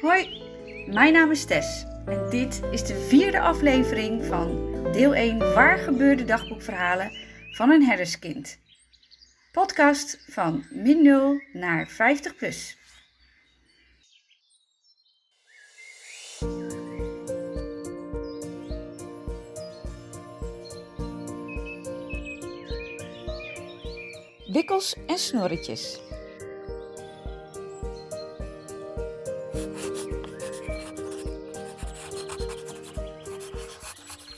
Hoi, mijn naam is Tess en dit is de vierde aflevering van deel 1 Waar gebeurde dagboekverhalen van een herderskind. Podcast van min 0 naar 50 plus. Wikkels en snorretjes.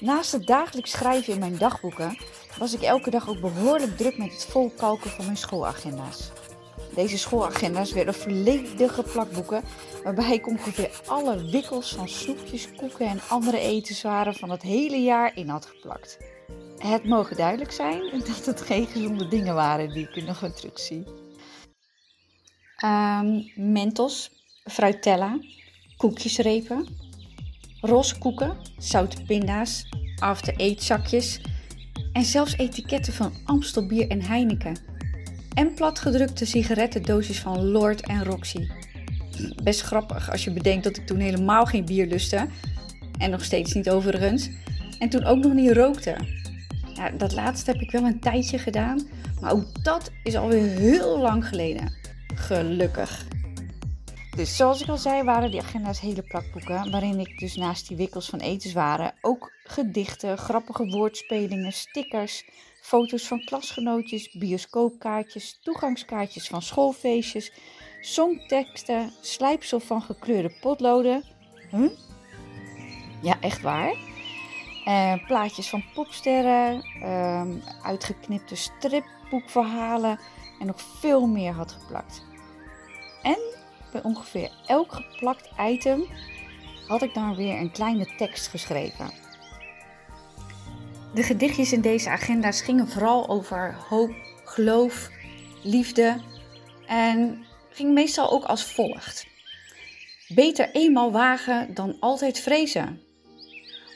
Naast het dagelijks schrijven in mijn dagboeken was ik elke dag ook behoorlijk druk met het volkalken van mijn schoolagenda's. Deze schoolagenda's werden volledige plakboeken waarbij ik ongeveer alle wikkels van snoepjes, koeken en andere etenswaren van het hele jaar in had geplakt. Het mogen duidelijk zijn dat het geen gezonde dingen waren die ik nog weer terug zie. Um, mentos, fruitella, koekjesrepen, roze koeken, zoute pinda's, after-eat en zelfs etiketten van Amstel bier en Heineken. En platgedrukte sigarettendoosjes van Lord en Roxy. Best grappig als je bedenkt dat ik toen helemaal geen bier lustte. En nog steeds niet overigens. En toen ook nog niet rookte. Ja, dat laatste heb ik wel een tijdje gedaan. Maar ook dat is alweer heel lang geleden. Gelukkig. Dus zoals ik al zei, waren die agenda's hele plakboeken. Waarin ik dus naast die wikkels van etenswaren ook gedichten, grappige woordspelingen, stickers, foto's van klasgenootjes, bioscoopkaartjes, toegangskaartjes van schoolfeestjes, songteksten, slijpsel van gekleurde potloden. Huh? Ja, echt waar. Uh, plaatjes van popsterren, uh, uitgeknipte stripboekverhalen en nog veel meer had geplakt. En bij ongeveer elk geplakt item had ik dan weer een kleine tekst geschreven. De gedichtjes in deze agenda's gingen vooral over hoop, geloof, liefde en ging meestal ook als volgt. Beter eenmaal wagen dan altijd vrezen.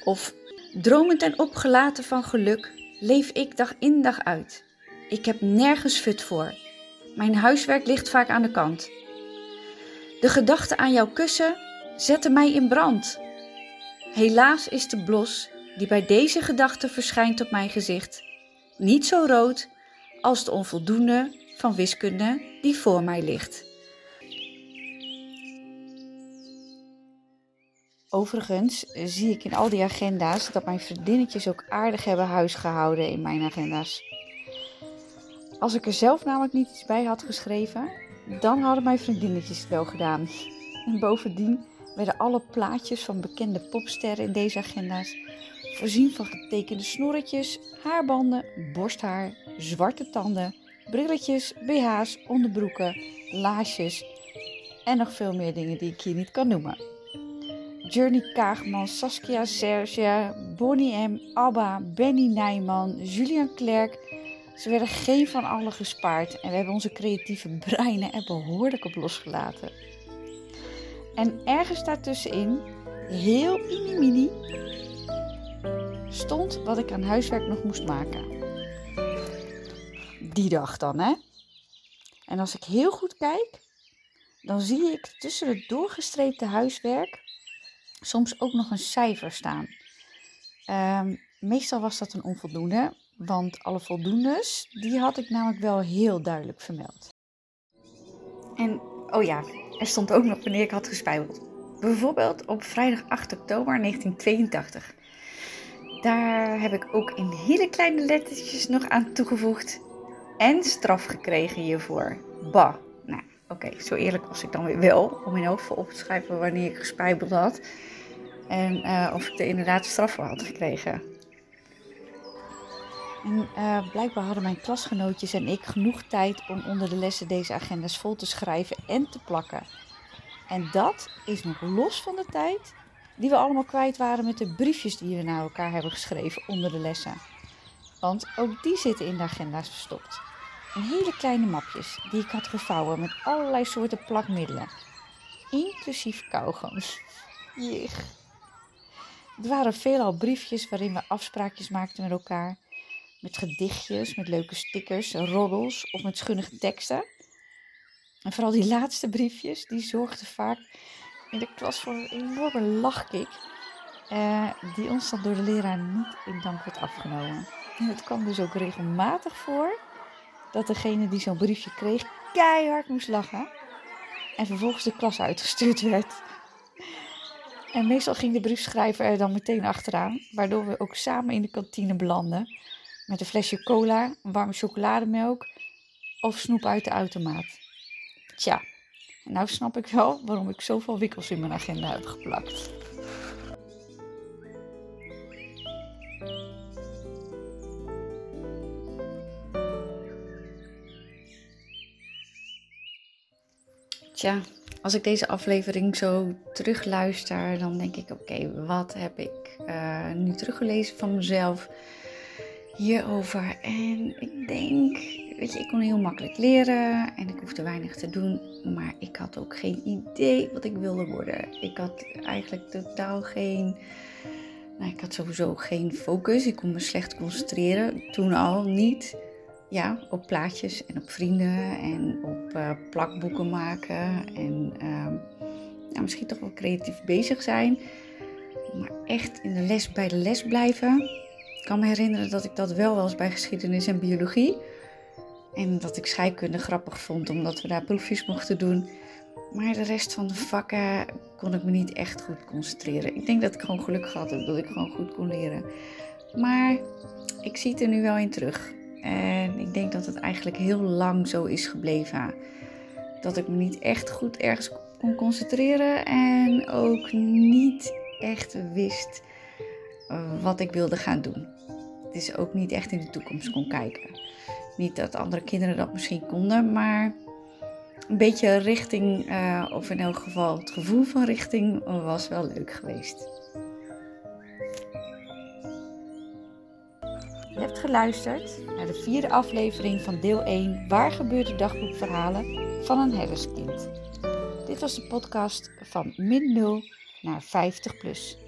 Of dromend en opgelaten van geluk leef ik dag in dag uit. Ik heb nergens fut voor. Mijn huiswerk ligt vaak aan de kant. De gedachte aan jouw kussen zette mij in brand. Helaas is de blos die bij deze gedachte verschijnt op mijn gezicht niet zo rood als de onvoldoende van wiskunde die voor mij ligt. Overigens zie ik in al die agenda's dat mijn vriendinnetjes ook aardig hebben huisgehouden in mijn agenda's. Als ik er zelf namelijk niet iets bij had geschreven, dan hadden mijn vriendinnetjes het wel gedaan. En bovendien werden alle plaatjes van bekende popsterren in deze agenda's voorzien van getekende snorretjes, haarbanden, borsthaar, zwarte tanden, brilletjes, BH's, onderbroeken, laarsjes en nog veel meer dingen die ik hier niet kan noemen. Journey Kaagman, Saskia Serge, Bonnie M, Abba, Benny Nijman, Julian Klerk, ze werden geen van allen gespaard en we hebben onze creatieve breinen er behoorlijk op losgelaten. En ergens daartussenin, heel mini-mini, stond wat ik aan huiswerk nog moest maken. Die dag dan, hè? En als ik heel goed kijk, dan zie ik tussen het doorgestreepte huiswerk soms ook nog een cijfer staan. Um, meestal was dat een onvoldoende, want alle voldoendes, die had ik namelijk wel heel duidelijk vermeld. En, oh ja, er stond ook nog wanneer ik had gespijbeld. Bijvoorbeeld op vrijdag 8 oktober 1982. Daar heb ik ook in hele kleine lettertjes nog aan toegevoegd. En straf gekregen hiervoor. Bah. Nou, oké, zo eerlijk was ik dan weer wel. Om in hoofd op te schrijven wanneer ik gespijbeld had. En uh, of ik er inderdaad straf voor had gekregen. En uh, blijkbaar hadden mijn klasgenootjes en ik genoeg tijd om onder de lessen deze agendas vol te schrijven en te plakken. En dat is nog los van de tijd die we allemaal kwijt waren met de briefjes die we naar elkaar hebben geschreven onder de lessen. Want ook die zitten in de agenda's verstopt. En hele kleine mapjes die ik had gevouwen met allerlei soorten plakmiddelen. Inclusief kauwgums. Jich. Het waren veelal briefjes waarin we afspraakjes maakten met elkaar. Met gedichtjes, met leuke stickers, roddels of met schunnige teksten. En vooral die laatste briefjes, die zorgden vaak in de klas voor een enorme lachkick. Uh, die ons dan door de leraar niet in dank werd afgenomen. En het kwam dus ook regelmatig voor dat degene die zo'n briefje kreeg keihard moest lachen. En vervolgens de klas uitgestuurd werd. En meestal ging de briefschrijver er dan meteen achteraan, waardoor we ook samen in de kantine belanden. Met een flesje cola, warme chocolademelk of snoep uit de automaat. Tja, nou snap ik wel waarom ik zoveel wikkels in mijn agenda heb geplakt. Tja, als ik deze aflevering zo terugluister, dan denk ik: oké, wat heb ik uh, nu teruggelezen van mezelf hierover? En ik denk, weet je, ik kon heel makkelijk leren en ik hoefde weinig te doen, maar ik had ook geen idee wat ik wilde worden. Ik had eigenlijk totaal geen. Nou, ik had sowieso geen focus. Ik kon me slecht concentreren. Toen al niet ja, op plaatjes en op vrienden en op uh, plakboeken maken. En uh, misschien toch wel creatief bezig zijn. Maar echt in de les bij de les blijven. Ik kan me herinneren dat ik dat wel was bij geschiedenis en biologie. En dat ik scheikunde grappig vond, omdat we daar proefjes mochten doen. Maar de rest van de vakken kon ik me niet echt goed concentreren. Ik denk dat ik gewoon geluk gehad heb dat ik gewoon goed kon leren. Maar ik zie het er nu wel in terug. En ik denk dat het eigenlijk heel lang zo is gebleven. Dat ik me niet echt goed ergens kon concentreren en ook niet echt wist wat ik wilde gaan doen. Is ook niet echt in de toekomst kon kijken. Niet dat andere kinderen dat misschien konden, maar een beetje richting, uh, of in elk geval het gevoel van richting, was wel leuk geweest. Je hebt geluisterd naar de vierde aflevering van deel 1 Waar gebeurde dagboekverhalen van een herderskind. Dit was de podcast van min 0 naar 50 plus.